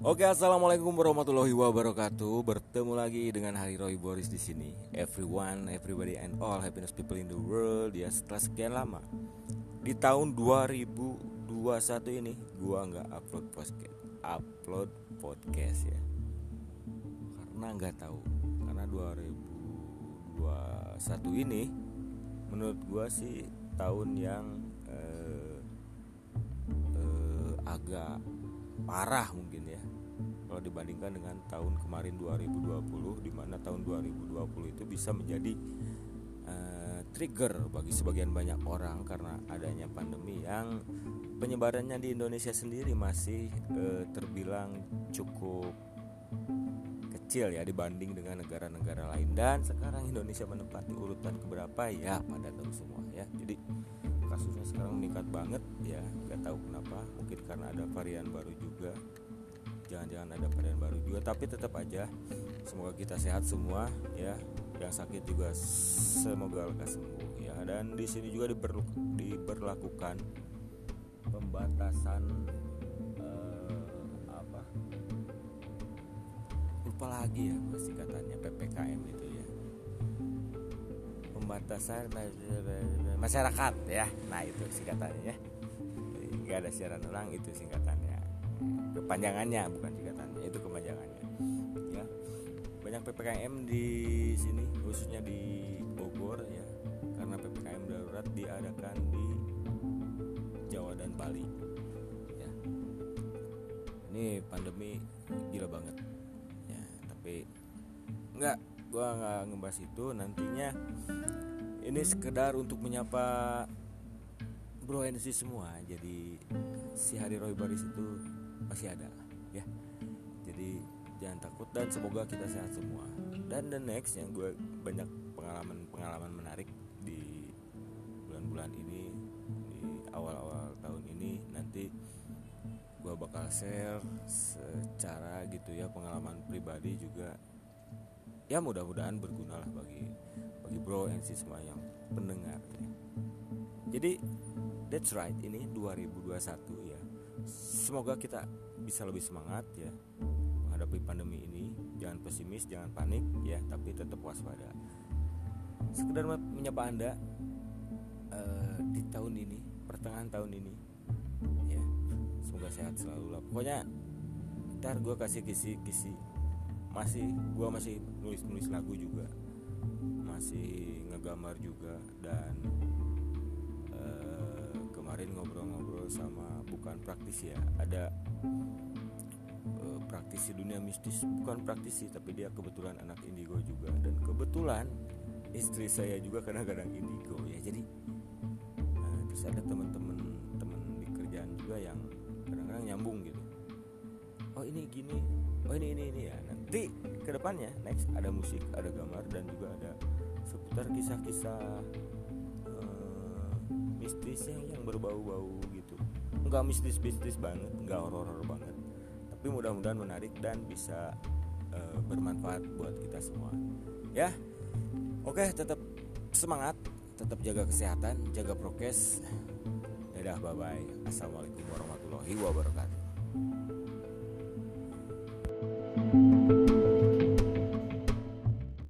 Oke, assalamualaikum warahmatullahi wabarakatuh. Bertemu lagi dengan Hari Roy Boris di sini. Everyone, everybody, and all happiness people in the world. Ya, setelah sekian lama di tahun 2021 ini, gua nggak upload podcast, upload podcast ya, karena nggak tahu. Karena 2021 ini, menurut gua sih tahun yang eh, eh, agak parah mungkin ya. Kalau dibandingkan dengan tahun kemarin 2020 di mana tahun 2020 itu bisa menjadi uh, trigger bagi sebagian banyak orang karena adanya pandemi yang penyebarannya di Indonesia sendiri masih uh, terbilang cukup kecil ya dibanding dengan negara-negara lain. Dan sekarang Indonesia menempati urutan keberapa? Ya pada tahu semua ya. Jadi kasusnya sekarang meningkat banget ya. Nggak tahu kenapa. Mungkin karena ada varian baru juga. Jangan-jangan ada varian baru juga. Tapi tetap aja semoga kita sehat semua ya. Yang sakit juga semoga lekas sembuh ya. Dan di sini juga diberlu, diberlakukan pembatasan uh, apa? Lupa lagi ya pasti katanya ppkm itu ya pembatasan masyarakat ya. Nah itu singkatannya ya. Nggak ada siaran ulang itu singkatannya. Kepanjangannya bukan singkatannya. Itu kepanjangannya ya. Banyak ppkm di sini khususnya di Bogor ya. Karena ppkm darurat diadakan di Jawa dan Bali ya. Ini pandemi gila banget ya. Tapi nggak gua nggak ngebahas itu. Nantinya ini sekedar untuk menyapa bro NC semua. Jadi si Hari Roy Baris itu masih ada ya. Jadi jangan takut dan semoga kita sehat semua. Dan the next yang gue banyak pengalaman pengalaman menarik di bulan-bulan ini di awal-awal tahun ini nanti gue bakal share secara gitu ya pengalaman pribadi juga. Ya mudah-mudahan berguna lah bagi bagi bro and si semua yang pendengar ya. jadi that's right ini 2021 ya. Semoga kita bisa lebih semangat ya menghadapi pandemi ini. Jangan pesimis jangan panik ya tapi tetap waspada. Sekedar menyapa anda uh, di tahun ini pertengahan tahun ini ya. Semoga sehat selalu lah. Pokoknya ntar gue kasih kisi-kisi. Masih gue masih nulis nulis lagu juga masih ngegambar juga dan uh, kemarin ngobrol-ngobrol sama bukan praktisi ya ada uh, praktisi dunia mistis bukan praktisi tapi dia kebetulan anak indigo juga. Dan kebetulan istri saya juga kadang-kadang indigo ya jadi uh, terus ada teman-teman teman di kerjaan juga yang kadang-kadang nyambung gitu oh ini gini. Oh ini ini ini ya. Nanti ke depannya next ada musik ada gambar dan juga ada seputar kisah-kisah uh, mistis yang, yang berbau-bau gitu. Nggak mistis-mistis banget nggak horor-horor banget tapi mudah-mudahan menarik dan bisa uh, bermanfaat buat kita semua. Ya oke tetap semangat tetap jaga kesehatan jaga prokes. Dadah bye bye assalamualaikum warahmatullahi wabarakatuh